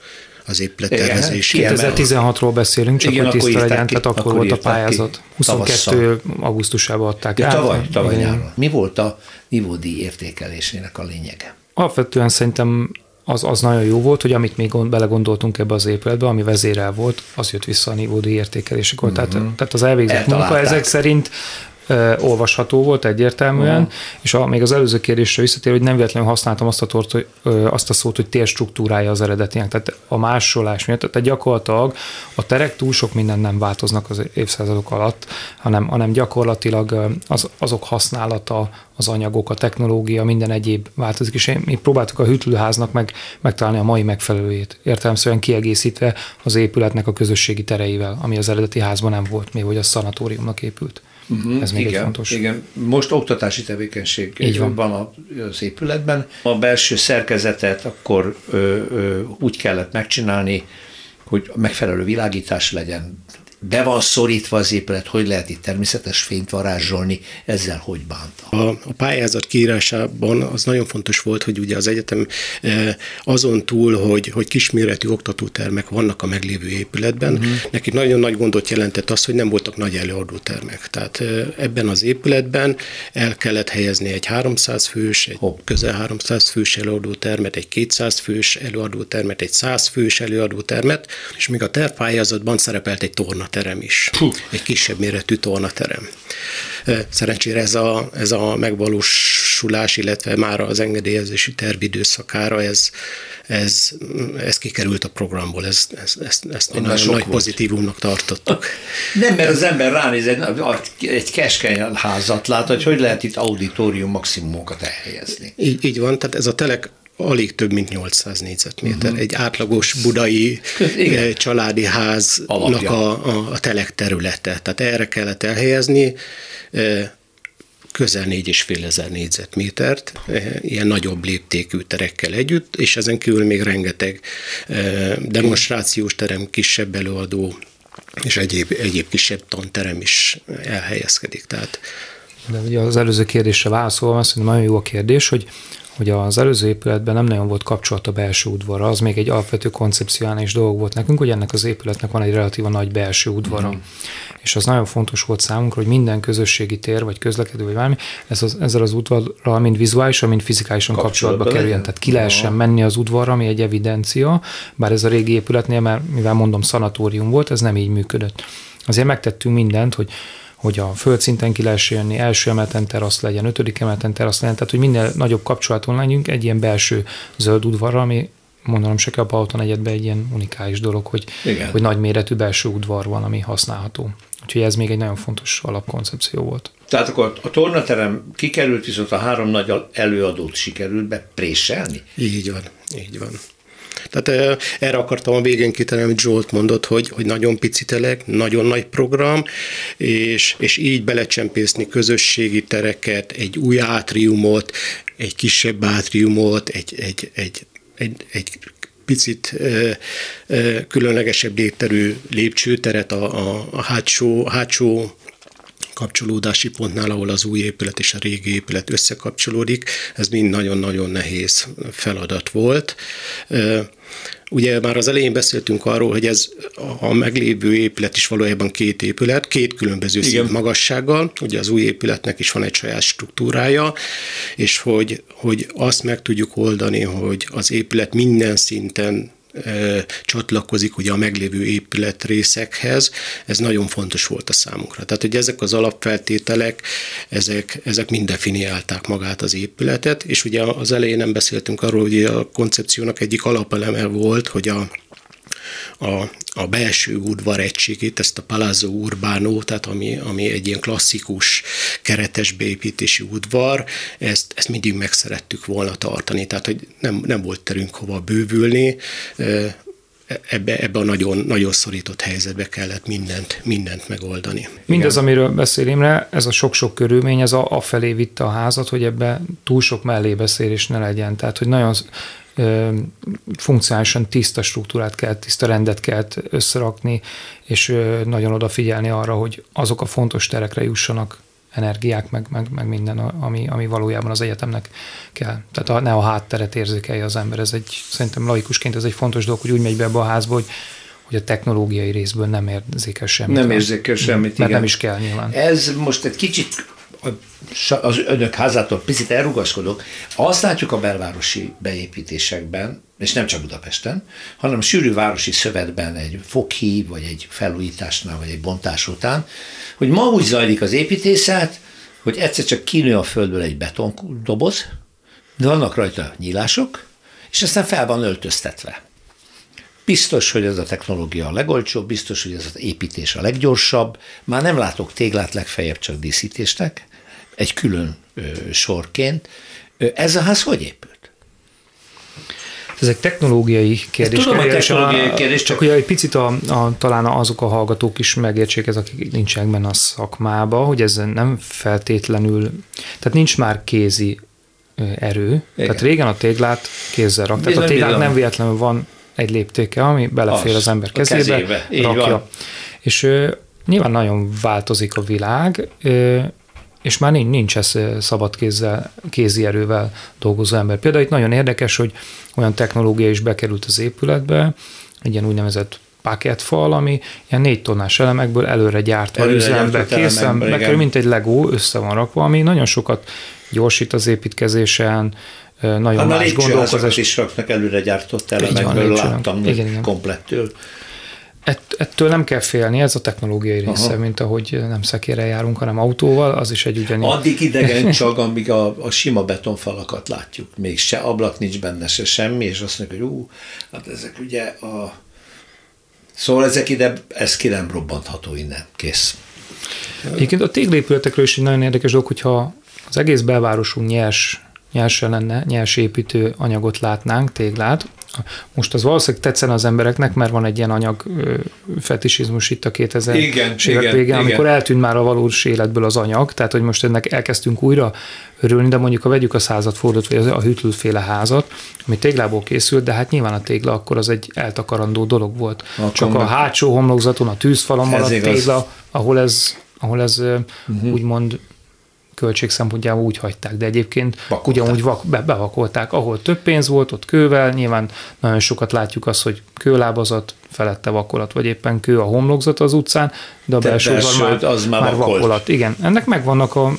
az épülettervezés. 2016-ról beszélünk, csak Igen, hogy tiszta legyen, tehát akkor, akkor volt a pályázat. Ki. 22. augusztusában adták ja. Tavaly, tavaly nyáron. Mi volt a nivódi értékelésének a lényege? Alapvetően szerintem az, az nagyon jó volt, hogy amit még belegondoltunk ebbe az épületbe, ami vezérel volt, az jött vissza a nivódi értékelésekor. Mm-hmm. Tehát, tehát az elvégzett munka ezek szerint olvasható volt egyértelműen, uh-huh. és a, még az előző kérdésre visszatér, hogy nem véletlenül használtam azt a, tort, hogy, ö, azt a szót, hogy térstruktúrája az eredetinek, tehát a másolás miatt, tehát gyakorlatilag a terek túl sok minden nem változnak az évszázadok alatt, hanem, hanem gyakorlatilag az, azok használata, az anyagok, a technológia, minden egyéb változik, és mi próbáltuk a hűtőháznak meg, megtalálni a mai megfelelőjét, értelemszerűen kiegészítve az épületnek a közösségi tereivel, ami az eredeti házban nem volt, még hogy a szanatóriumnak épült. Uh-huh, Ez még igen, egy fontos. Igen, most oktatási tevékenység Így van. van az épületben. A belső szerkezetet akkor ö, ö, úgy kellett megcsinálni, hogy megfelelő világítás legyen, be van szorítva az épület, hogy lehet itt természetes fényt varázsolni, ezzel hogy bánta? A, a pályázat kiírásában az nagyon fontos volt, hogy ugye az egyetem e, azon túl, hogy, hogy kisméretű oktatótermek vannak a meglévő épületben, uh-huh. neki nagyon nagy gondot jelentett az, hogy nem voltak nagy előadótermek. Tehát e, ebben az épületben el kellett helyezni egy 300 fős, egy Hopp. közel 300 fős előadótermet, egy 200 fős előadótermet, egy 100 fős előadótermet, és még a tervpályázatban szerepelt egy torna tornaterem is. Puh. Egy kisebb méretű tornaterem. Szerencsére ez a, ez a megvalósulás, illetve már az engedélyezési tervidőszakára ez, ez, ez kikerült a programból, ez, ez, ezt, ezt egy nagy, nagy pozitívumnak tartottuk. Nem, mert az ember ránéz, egy, egy keskeny házat lát, hogy hogy lehet itt auditorium maximumokat elhelyezni. Így, így van, tehát ez a telek alig több mint 800 négyzetméter. Uh-huh. Egy átlagos budai Igen. Eh, családi háznak a, a, a telek területe. Tehát erre kellett elhelyezni eh, közel 4,5 ezer négyzetmétert, eh, ilyen nagyobb léptékű terekkel együtt, és ezen kívül még rengeteg demonstrációs terem, kisebb előadó, és egyéb, egyéb kisebb tanterem is elhelyezkedik. Tehát de ugye az előző kérdésre válaszolva, azt mondom, nagyon jó a kérdés, hogy hogy az előző épületben nem nagyon volt kapcsolat a belső udvarra, az még egy alapvető koncepcionális dolog volt nekünk, hogy ennek az épületnek van egy relatíva nagy belső udvara. Mm. És az nagyon fontos volt számunkra, hogy minden közösségi tér, vagy közlekedő, vagy valami, ez az, ezzel az udvarral mind vizuálisan, mind fizikálisan kapcsolatba, kapcsolatba kerüljen. Tehát ki lehessen menni az udvarra, ami egy evidencia, bár ez a régi épületnél, mert mivel mondom szanatórium volt, ez nem így működött. Azért megtettünk mindent, hogy hogy a földszinten ki lehessen jönni, első emeleten terasz legyen, ötödik emeleten terasz legyen, tehát hogy minél nagyobb kapcsolaton legyünk egy ilyen belső zöld udvarra, ami mondanom se kell a Palota negyedben egy ilyen unikális dolog, hogy, Igen. hogy nagy méretű belső udvar van, ami használható. Úgyhogy ez még egy nagyon fontos alapkoncepció volt. Tehát akkor a tornaterem kikerült, viszont a három nagy előadót sikerült bepréselni? Így van, így van. Tehát erre akartam a végén kitenni, amit Zsolt mondott, hogy, hogy nagyon pici telek, nagyon nagy program, és, és így belecsempészni közösségi tereket, egy új átriumot, egy kisebb átriumot, egy, egy, egy, egy, egy picit ö, ö, különlegesebb légterű lépcsőteret a, a, a hátsó, hátsó kapcsolódási pontnál, ahol az új épület és a régi épület összekapcsolódik. Ez mind nagyon-nagyon nehéz feladat volt. Ugye már az elején beszéltünk arról, hogy ez a meglévő épület is valójában két épület, két különböző szint magassággal, ugye az új épületnek is van egy saját struktúrája, és hogy, hogy azt meg tudjuk oldani, hogy az épület minden szinten csatlakozik ugye a meglévő épületrészekhez, ez nagyon fontos volt a számunkra. Tehát, hogy ezek az alapfeltételek, ezek, ezek mind definiálták magát az épületet, és ugye az elején nem beszéltünk arról, hogy a koncepciónak egyik alapeleme volt, hogy a a, a belső udvar egységét, ezt a Palazzo Urbano, tehát ami, ami egy ilyen klasszikus keretes beépítési udvar, ezt, ezt mindig meg szerettük volna tartani, tehát hogy nem, nem volt terünk hova bővülni, ebbe, ebbe a nagyon, nagyon szorított helyzetbe kellett mindent, mindent megoldani. Mindez, Igen. amiről beszél Imre, ez a sok-sok körülmény, ez a, a felé vitte a házat, hogy ebbe túl sok mellébeszélés ne legyen. Tehát, hogy nagyon funkcionálisan tiszta struktúrát kell, tiszta rendet kell összerakni, és nagyon odafigyelni arra, hogy azok a fontos terekre jussanak energiák, meg, meg, meg minden, ami, ami valójában az egyetemnek kell. Tehát a, ne a hátteret érzékelje az ember. Ez egy, szerintem laikusként ez egy fontos dolog, hogy úgy megy be ebbe a házba, hogy hogy a technológiai részből nem érzékel semmit. Nem érzékel semmit, Mert igen. nem is kell nyilván. Ez most egy kicsit az önök házától picit elrugaszkodok, azt látjuk a belvárosi beépítésekben, és nem csak Budapesten, hanem a sűrű városi szövetben egy fokhív, vagy egy felújításnál, vagy egy bontás után, hogy ma úgy zajlik az építészet, hogy egyszer csak kinő a földből egy betondoboz, de vannak rajta nyílások, és aztán fel van öltöztetve. Biztos, hogy ez a technológia a legolcsóbb, biztos, hogy ez az építés a leggyorsabb. Már nem látok téglát, legfeljebb csak díszítésnek, egy külön sorként. Ez a ház hogy épült? Ez egy technológiai kérdés. tudom, a technológiai kérdés. Csak, hogy egy picit a, a, talán azok a hallgatók is megértsék, ez, akik nincsenek benne a szakmába, hogy ez nem feltétlenül, tehát nincs már kézi erő. Igen. Tehát régen a téglát kézzel rak. Tehát a téglát nem véletlenül van egy léptéke, ami belefér az, az ember kezébe, kezébe. rakja. Van. És ö, nyilván nagyon változik a világ, ö, és már nincs, nincs ez szabad kézzel, kézi erővel dolgozó ember. Például itt nagyon érdekes, hogy olyan technológia is bekerült az épületbe, egy ilyen úgynevezett paketfal, ami ilyen négy tonnás elemekből előre gyártva előre üzembe, készen bekerül, mint egy Lego, össze van rakva, ami nagyon sokat gyorsít az építkezésen, nagyon hát más gondolkozás. is raknak előre gyártott elemekből, láttam igen, igen. komplettől. Ett, ettől nem kell félni, ez a technológiai része, Aha. mint ahogy nem szekére járunk, hanem autóval, az is egy ugyanígy. Addig idegen csak, amíg a, a sima betonfalakat látjuk. Még se ablak nincs benne, se semmi, és azt mondjuk, hogy ú, hát ezek ugye a... Szóval ezek ide, ez ki nem robbantható innen, kész. Egyébként a téglépületekről is egy nagyon érdekes dolog, hogyha az egész belvárosunk nyers nyersen lenne, nyers építő anyagot látnánk, téglát. Most az valószínűleg tetszene az embereknek, mert van egy ilyen anyag fetisizmus itt a 2000 igen, évek végén, amikor igen. eltűnt már a valós életből az anyag, tehát hogy most ennek elkezdtünk újra örülni, de mondjuk ha vegyük a századfordulót, vagy a hűtlőféle házat, ami téglából készült, de hát nyilván a tégla akkor az egy eltakarandó dolog volt. Akkor Csak a hátsó homlokzaton, a tűzfalon maradt tégla, ahol ez, ahol ez uh-huh. úgymond költség szempontjából úgy hagyták, de egyébként vakolták. ugyanúgy vak, be, bevakolták, ahol több pénz volt, ott kővel, nyilván nagyon sokat látjuk azt, hogy kőlábazat, felette vakolat, vagy éppen kő a homlokzat az utcán, de a belső már, az már, már vakolat. Igen, ennek megvannak a,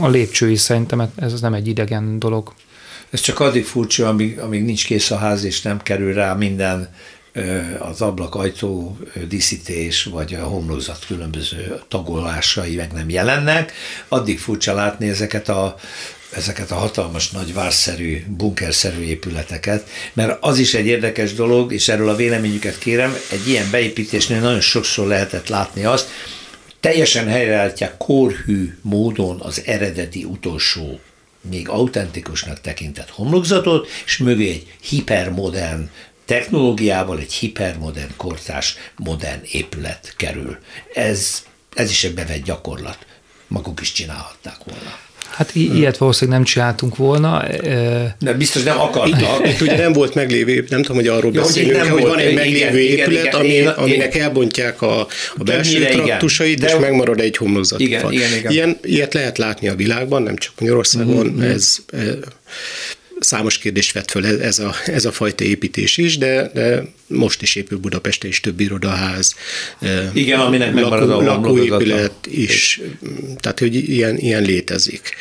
a lépcsői szerintem, ez nem egy idegen dolog. Ez csak addig furcsa, amíg, amíg nincs kész a ház, és nem kerül rá minden az ablakajtó díszítés, vagy a homlokzat különböző tagolásai meg nem jelennek, addig furcsa látni ezeket a ezeket a hatalmas nagy várszerű, bunkerszerű épületeket, mert az is egy érdekes dolog, és erről a véleményüket kérem, egy ilyen beépítésnél nagyon sokszor lehetett látni azt, teljesen helyreállítják korhű módon az eredeti utolsó még autentikusnak tekintett homlokzatot, és mögé egy hipermodern technológiával egy hipermodern, kortás, modern épület kerül. Ez, ez is egy bevett gyakorlat. Maguk is csinálhatták volna. Hát i- ilyet valószínűleg nem csináltunk volna. De biztos nem akartak. Itt, ugye nem volt meglévő, nem tudom, hogy arról ja, beszélünk, hogy, hogy van egy meglévő igen, épület, igen, ami, én, aminek én, elbontják a, a belső traktusait, és megmarad egy homlokzati igen, fal. Igen, igen. Ilyen, ilyet lehet látni a világban, nem csak Magyarországon, mm-hmm. ez, számos kérdést vett föl ez a, ez a fajta építés is, de, de most is épül Budapesten is több irodaház. Igen, aminek lakó, a lakóépület is, tehát hogy ilyen, ilyen létezik.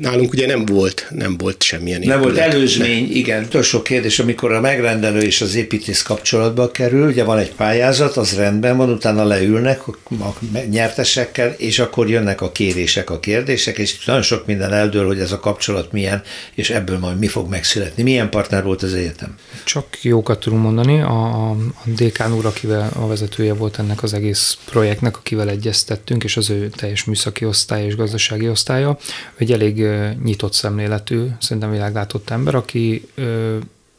Nálunk ugye nem volt, nem volt semmilyen Nem volt előzmény, de. igen. Utolsó kérdés, amikor a megrendelő és az építész kapcsolatba kerül, ugye van egy pályázat, az rendben van, utána leülnek a nyertesekkel, és akkor jönnek a kérések, a kérdések, és nagyon sok minden eldől, hogy ez a kapcsolat milyen, és ebből majd mi fog megszületni. Milyen partner volt az egyetem? Csak jókat tudunk mondani. A, a Dékán úr, akivel a vezetője volt ennek az egész projektnek, akivel egyeztettünk, és az ő teljes műszaki osztály és gazdasági osztálya, hogy elég nyitott szemléletű, szerintem világlátott ember, aki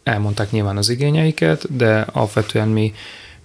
elmondták nyilván az igényeiket, de alapvetően mi,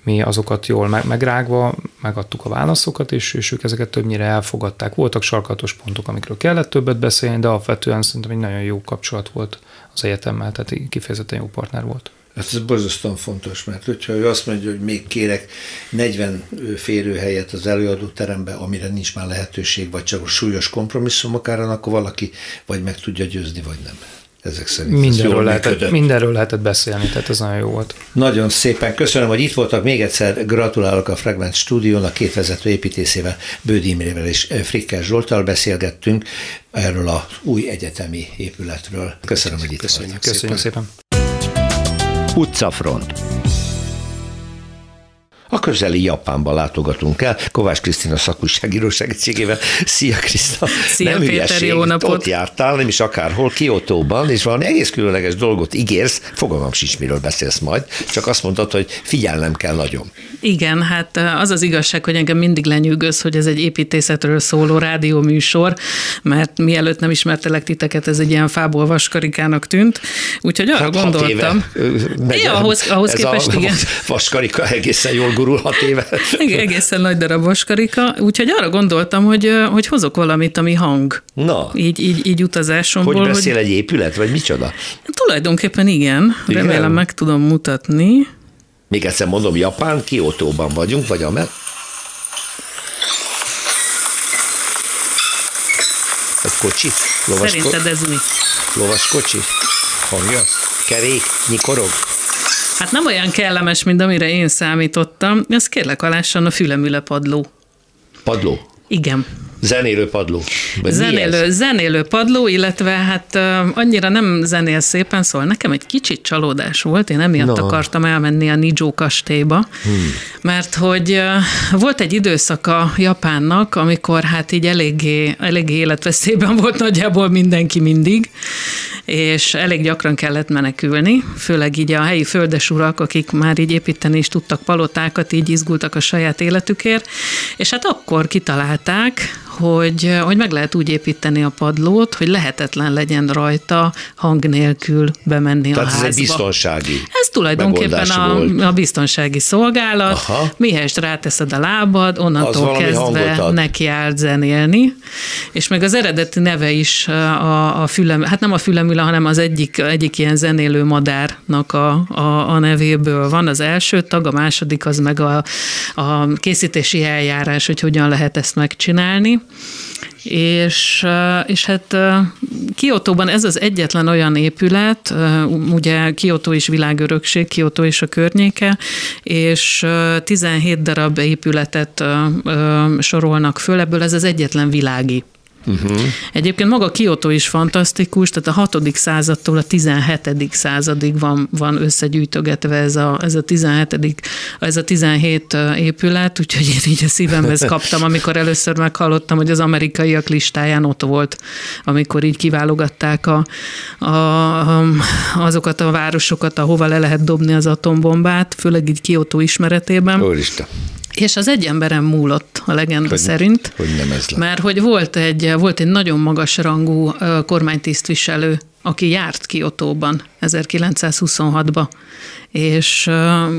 mi azokat jól megrágva megadtuk a válaszokat, és, és ők ezeket többnyire elfogadták. Voltak sarkatos pontok, amikről kellett többet beszélni, de alapvetően szerintem egy nagyon jó kapcsolat volt az egyetemmel, tehát kifejezetten jó partner volt. Hát ez borzasztóan fontos, mert hogyha ő azt mondja, hogy még kérek 40 férőhelyet az előadó terembe, amire nincs már lehetőség, vagy csak súlyos kompromisszumok árán, akkor valaki vagy meg tudja győzni, vagy nem. Ezek szerint mindenről, lehetett, mindenről lehetett beszélni, tehát ez nagyon jó volt. Nagyon szépen köszönöm, hogy itt voltak. Még egyszer gratulálok a Fragment Stúdiónak, két vezető építészével, Bődi Imrével és Frikker Zsoltal beszélgettünk erről az új egyetemi épületről. Köszönöm, hogy itt Köszönjük, Köszönjük szépen. szépen. Utcafront. A közeli Japánba látogatunk el, Kovács Krisztina szakúságíró segítségével. Szia Kriszta! Szia nem Péter, hülyeség. jó napot! Ott jártál, nem is akárhol, Kiotóban, és valami egész különleges dolgot ígérsz, fogalmam sincs, miről beszélsz majd, csak azt mondtad, hogy figyelnem kell nagyon. Igen, hát az az igazság, hogy engem mindig lenyűgöz, hogy ez egy építészetről szóló rádióműsor, mert mielőtt nem ismertelek titeket, ez egy ilyen fából vaskarikának tűnt, úgyhogy arra hát gondoltam. Éve, ja, ahhoz, ahhoz képest a igen. Vaskarika egészen jól gurul hat éve. Egészen nagy darab vaskarika, úgyhogy arra gondoltam, hogy, hogy hozok valamit, ami hang. Na. Így, így, így utazásomból. Hogy beszél hogy... egy épület, vagy micsoda? Tulajdonképpen igen, igen. remélem meg tudom mutatni. Még egyszer mondom, Japán, Kiotóban vagyunk, vagy amer? Egy kocsi? Lovas Szerinted ez mi? Lovas kocsi? Hangja? Kerék? Nyikorog? Hát nem olyan kellemes, mint amire én számítottam. Ez kérlek alássan a fülemüle padló. Padló? Igen. Zenélő padló. Vagy zenélő, zenélő padló, illetve hát annyira nem zenél szépen, szóval nekem egy kicsit csalódás volt, én emiatt no. akartam elmenni a Nijó kastélyba, hmm. mert hogy volt egy időszaka Japánnak, amikor hát így eléggé, eléggé életveszélyben volt nagyjából mindenki mindig, és elég gyakran kellett menekülni, főleg így a helyi földesurak, akik már így építeni is tudtak palotákat, így izgultak a saját életükért, és hát akkor kitalálták, hogy, hogy meg lehet úgy építeni a padlót, hogy lehetetlen legyen rajta hang nélkül bemenni Tehát a házba. ez egy biztonsági Ez tulajdonképpen a, a biztonsági szolgálat. Aha. Mihez ráteszed a lábad, onnantól kezdve neki állt zenélni. És meg az eredeti neve is a, a fülem, hát nem a fülemüle hanem az egyik, egyik ilyen zenélő madárnak a, a, a nevéből van az első tag, a második az meg a, a készítési eljárás, hogy hogyan lehet ezt megcsinálni és, és hát Kiotóban ez az egyetlen olyan épület, ugye Kiotó is világörökség, Kiotó is a környéke, és 17 darab épületet sorolnak föl, ebből ez az egyetlen világi Uh-huh. Egyébként maga Kyoto is fantasztikus, tehát a 6. századtól a 17. századig van, van összegyűjtögetve ez a, ez a 17. ez a 17 épület, úgyhogy én így a szívemhez kaptam, amikor először meghallottam, hogy az amerikaiak listáján ott volt, amikor így kiválogatták a, a, azokat a városokat, ahova le lehet dobni az atombombát, főleg így Kyoto ismeretében. Úristen. És az egy emberem múlott, a legenda hogy, szerint. Hogy nem ez lett. Mert hogy volt egy, volt egy nagyon magas rangú kormánytisztviselő, aki járt Kiotóban 1926-ba, és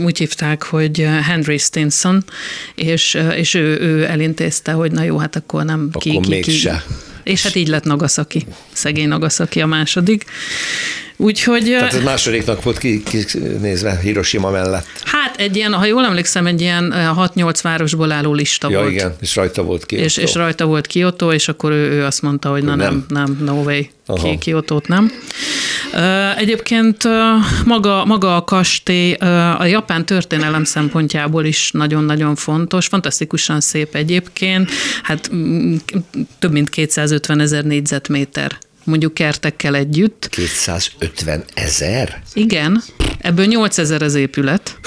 úgy hívták, hogy Henry Stinson, és, és ő, ő elintézte, hogy na jó, hát akkor nem akkor ki, ki, ki. És hát így lett Nagasaki, szegény Nagasaki a második. Úgyhogy... Tehát ez másodiknak volt kinézve ki Hiroshima mellett. Hát egy ilyen, ha jól emlékszem, egy ilyen 6-8 városból álló lista ja, volt. igen, és rajta volt Kyoto. És, és rajta volt Kyoto, és akkor ő, ő azt mondta, hogy na nem, nem, nem no way, ki, Kyoto-t nem. Egyébként maga, maga a kastély a japán történelem szempontjából is nagyon-nagyon fontos, fantasztikusan szép egyébként, hát több mint 250 ezer négyzetméter mondjuk kertekkel együtt. 250 ezer? Igen, ebből 8 ezer az épület.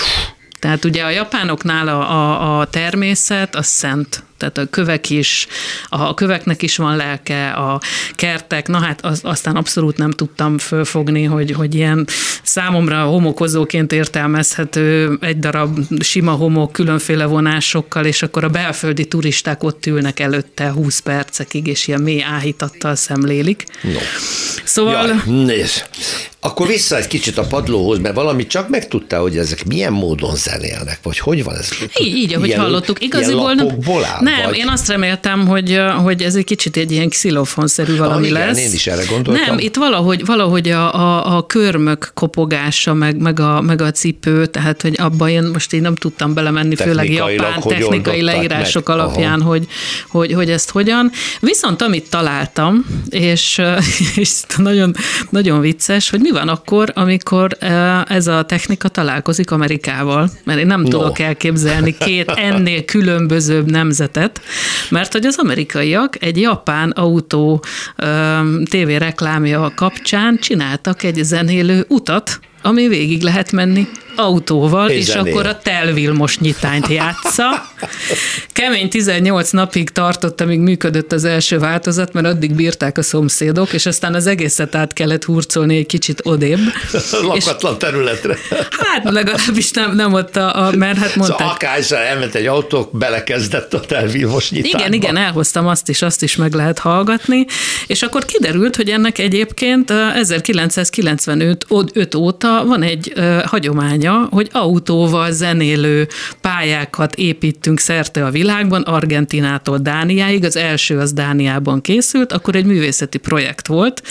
Tehát ugye a japánoknál a, a, a természet az szent tehát a kövek is, a köveknek is van lelke, a kertek, na hát az, aztán abszolút nem tudtam fölfogni, hogy, hogy ilyen számomra homokozóként értelmezhető egy darab sima homok különféle vonásokkal, és akkor a belföldi turisták ott ülnek előtte 20 percekig, és ilyen mély áhítattal szemlélik. No. Szóval... Jaj, nézd. Akkor vissza egy kicsit a padlóhoz, mert valamit csak megtudtál, hogy ezek milyen módon zenélnek, vagy hogy van ez? Így, így ahogy hallottuk. Igaziból áll, Nem, vagy? én azt reméltem, hogy, hogy ez egy kicsit egy ilyen xilofonszerű valami ah, igen, lesz. én is erre gondoltam. Nem, itt valahogy, valahogy a, a, a körmök kopogása, meg, meg, a, meg a cipő, tehát hogy abban én most én nem tudtam belemenni, főleg japán technikai leírások meg. alapján, hogy, hogy, hogy ezt hogyan. Viszont amit találtam, és, és nagyon, nagyon vicces, hogy mi van akkor, amikor ez a technika találkozik Amerikával, mert én nem no. tudok elképzelni két ennél különbözőbb nemzetet, mert hogy az amerikaiak egy japán autó tévéreklámja kapcsán csináltak egy zenélő utat, ami végig lehet menni autóval, és, és akkor a Telvilmos nyitányt játsza. Kemény 18 napig tartott, amíg működött az első változat, mert addig bírták a szomszédok, és aztán az egészet át kellett hurcolni egy kicsit odébb. Lakatlan és, területre. Hát legalábbis nem, nem ott a, a mert hát mondták. Szóval akárszor elment egy autó, belekezdett a Telvilmos nyitányba. Igen, igen, elhoztam azt is, azt is meg lehet hallgatni, és akkor kiderült, hogy ennek egyébként 1995 óta van egy hagyomány kormánya, hogy autóval zenélő pályákat építünk szerte a világban, Argentinától Dániáig, az első az Dániában készült, akkor egy művészeti projekt volt,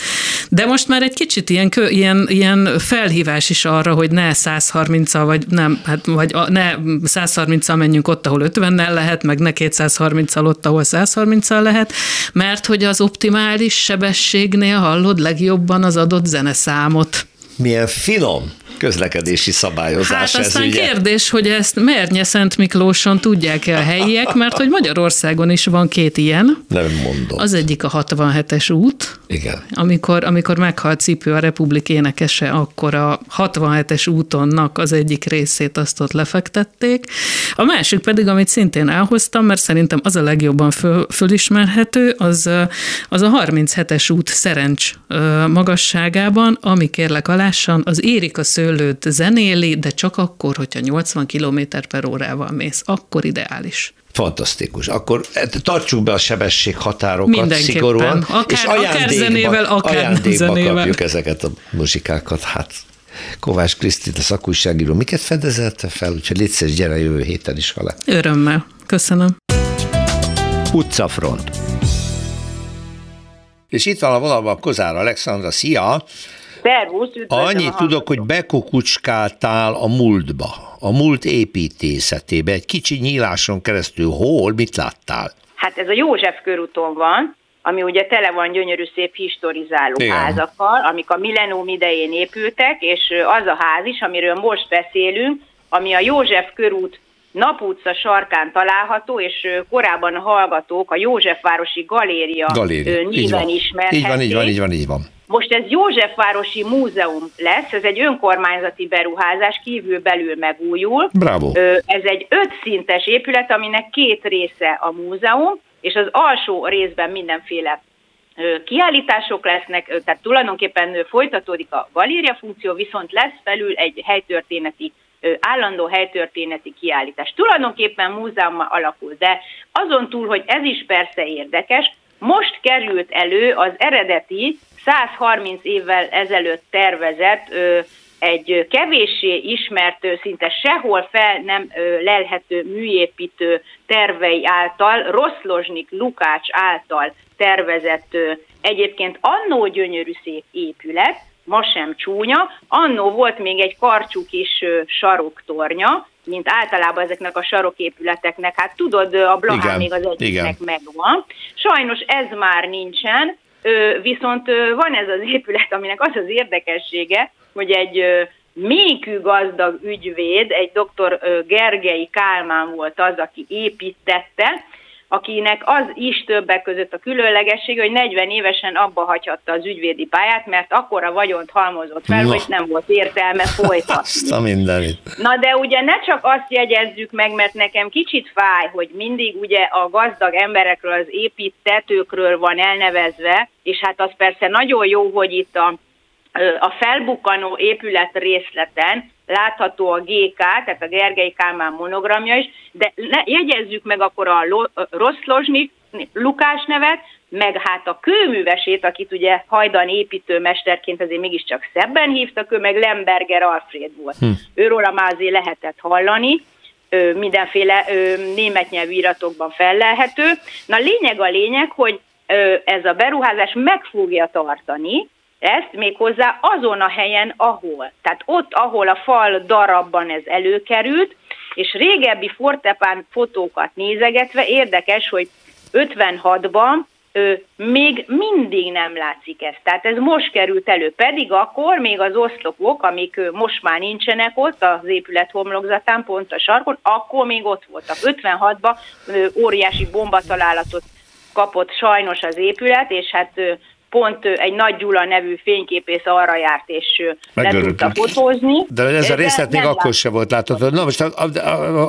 de most már egy kicsit ilyen, ilyen, ilyen felhívás is arra, hogy ne 130-al, vagy nem, hát, vagy ne 130-al menjünk ott, ahol 50-nel lehet, meg ne 230-al ott, ahol 130-al lehet, mert hogy az optimális sebességnél hallod legjobban az adott zeneszámot. Milyen finom közlekedési szabályozás. Hát aztán ez ugye. kérdés, hogy ezt Mernye Szent Miklóson tudják-e a helyiek, mert hogy Magyarországon is van két ilyen. Nem mondom. Az egyik a 67-es út. Igen. Amikor, amikor meghalt Cipő a Republik énekese, akkor a 67-es útonnak az egyik részét azt ott lefektették. A másik pedig, amit szintén elhoztam, mert szerintem az a legjobban föl, fölismerhető, az, az a 37-es út Szerencs magasságában, ami kérlek alássan, az érik a szőlőt zenéli, de csak akkor, hogyha 80 km per órával mész, akkor ideális. Fantasztikus. Akkor eh, tartsuk be a sebesség határokat szigorúan, akár, és akár zenével, akár ajándékba zenével. kapjuk ezeket a muzsikákat. Hát Kovács Krisztit, a szakújságíró, miket fedezelte fel? Úgyhogy légy gyere jövő héten is alá. Örömmel. Köszönöm. Utcafront És itt van a vonalban Kozár Alexandra, szia! Szervusz, Annyit tudok, hogy bekukucskáltál a múltba, a múlt építészetébe, egy kicsi nyíláson keresztül. Hol, mit láttál? Hát ez a József körúton van, ami ugye tele van gyönyörű szép historizáló Igen. házakkal, amik a millennium idején épültek, és az a ház is, amiről most beszélünk, ami a József körút Naputca sarkán található, és korábban a hallgatók a Józsefvárosi Galéria, Galéria. néven ismerhették. Így van, így van, így van, így van. Most ez Józsefvárosi Múzeum lesz, ez egy önkormányzati beruházás, kívül belül megújul. Bravo. Ez egy ötszintes épület, aminek két része a múzeum, és az alsó részben mindenféle kiállítások lesznek, tehát tulajdonképpen folytatódik a galéria funkció, viszont lesz felül egy helytörténeti állandó helytörténeti kiállítás. Tulajdonképpen múzeum alakul, de azon túl, hogy ez is persze érdekes, most került elő az eredeti 130 évvel ezelőtt tervezett egy kevéssé ismert, szinte sehol fel nem lelhető műépítő tervei által, Roszlozsnik Lukács által tervezett egyébként annó gyönyörű szép épület, ma sem csúnya, annó volt még egy karcsú kis saroktornya, mint általában ezeknek a saroképületeknek, hát tudod, a Blahán még az egyiknek megvan. Sajnos ez már nincsen, viszont van ez az épület, aminek az az érdekessége, hogy egy mékű gazdag ügyvéd, egy dr. Gergely Kálmán volt az, aki építette, akinek az is többek között a különlegessége, hogy 40 évesen abba hagyhatta az ügyvédi pályát, mert akkora vagyont halmozott fel, no. hogy nem volt értelme folytatni. Azt a mindenit. Na de ugye ne csak azt jegyezzük meg, mert nekem kicsit fáj, hogy mindig ugye a gazdag emberekről, az építetőkről van elnevezve, és hát az persze nagyon jó, hogy itt a a felbukkanó épület részleten látható a GK, tehát a Gergely Kálmán monogramja is, de jegyezzük meg akkor a Roszlozsnik Lukás nevet, meg hát a kőművesét, akit ugye hajdan építőmesterként azért mégiscsak szebben hívtak, ő meg Lemberger Alfred volt. Hm. Őról a mázé lehetett hallani, mindenféle német nyelvű iratokban fellelhető. Na lényeg a lényeg, hogy ez a beruházás meg fogja tartani, ezt méghozzá azon a helyen, ahol. Tehát ott, ahol a fal darabban ez előkerült, és régebbi fortepán fotókat nézegetve érdekes, hogy 56-ban ő, még mindig nem látszik ez. Tehát ez most került elő, pedig akkor még az oszlopok, amik most már nincsenek ott az épület homlokzatán, pont a sarkon, akkor még ott voltak. 56-ban óriási bombatalálatot kapott sajnos az épület, és hát pont egy Nagy Gyula nevű fényképész arra járt, és le tudta fotózni. De ez a részlet még akkor se volt látható. Na most,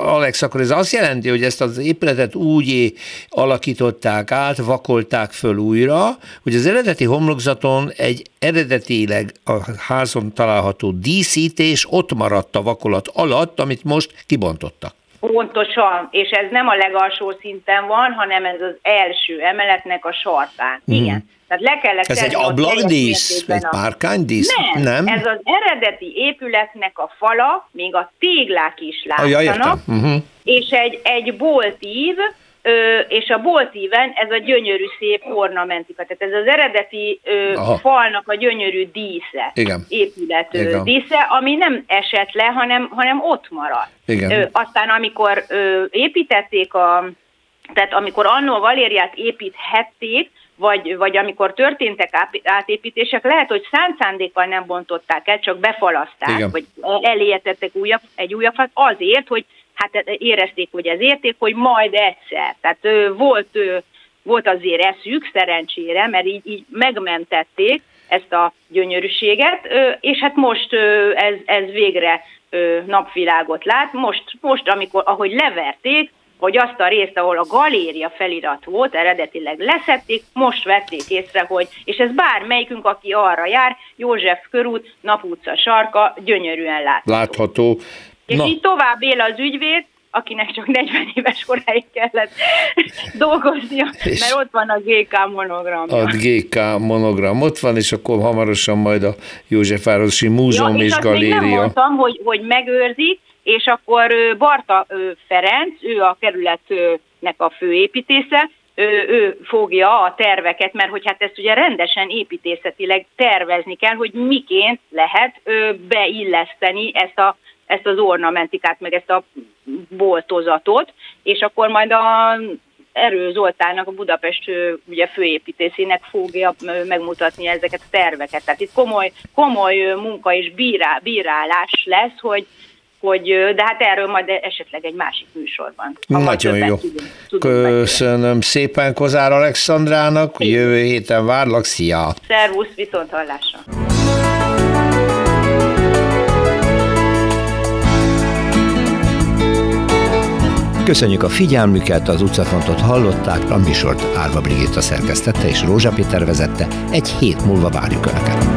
Alex, akkor ez azt jelenti, hogy ezt az épületet úgy alakították át, vakolták föl újra, hogy az eredeti homlokzaton egy eredetileg a házon található díszítés ott maradt a vakolat alatt, amit most kibontottak. Pontosan, és ez nem a legalsó szinten van, hanem ez az első emeletnek a sarkán. Mm. Igen. Tehát le kellett ez egy ablakdísz, egy párkánydísz? Nem, nem, ez az eredeti épületnek a fala, még a téglák is látszanak, ja, uh-huh. és egy, egy boltív, ö, és a boltíven ez a gyönyörű szép ornamentika. Tehát ez az eredeti ö, falnak a gyönyörű dísze, Igen. épület Igen. dísze, ami nem esett le, hanem, hanem ott maradt. Igen. Ö, aztán amikor ö, építették a, tehát amikor annó Valériát építhették, vagy, vagy amikor történtek átépítések, lehet, hogy szánt szándékkal nem bontották el, csak befalaszták, Igen. vagy eléjetettek újabb, egy újabb azért, hogy hát érezték, hogy ez érték, hogy majd egyszer. Tehát ö, volt, ö, volt azért eszük, szerencsére, mert így, így megmentették ezt a gyönyörűséget, és hát most ez, ez végre napvilágot lát. Most, most amikor, ahogy leverték, hogy azt a részt, ahol a galéria felirat volt, eredetileg leszették, most vették észre, hogy, és ez bármelyikünk, aki arra jár, József körút, Naputca sarka, gyönyörűen lát. Látható. És Na. így tovább él az ügyvéd, akinek csak 40 éves koráig kellett dolgoznia, és mert ott van a GK monogram. A GK monogram ott van, és akkor hamarosan majd a Józsefvárosi Múzeum ja, és, és Galéria. Még nem mondtam, hogy, hogy megőrzik, és akkor Barta Ferenc, ő a kerületnek a főépítésze, ő, ő fogja a terveket, mert hogy hát ezt ugye rendesen építészetileg tervezni kell, hogy miként lehet beilleszteni ezt a ezt az ornamentikát, meg ezt a boltozatot, és akkor majd a Erő Zoltánnak, a Budapest ugye főépítészének fogja megmutatni ezeket a terveket. Tehát itt komoly, komoly munka és bírá, bírálás lesz, hogy hogy, de hát erről majd esetleg egy másik műsorban. Nagyon jó. Tudunk, tudunk Köszönöm megjelni. szépen Kozár Alexandrának, jövő héten várlak, szia! Szervusz, viszont hallásra! Köszönjük a figyelmüket, az utcafontot hallották, a műsort Árva Brigitta szerkesztette és Rózsa Péter vezette. Egy hét múlva várjuk Önöket.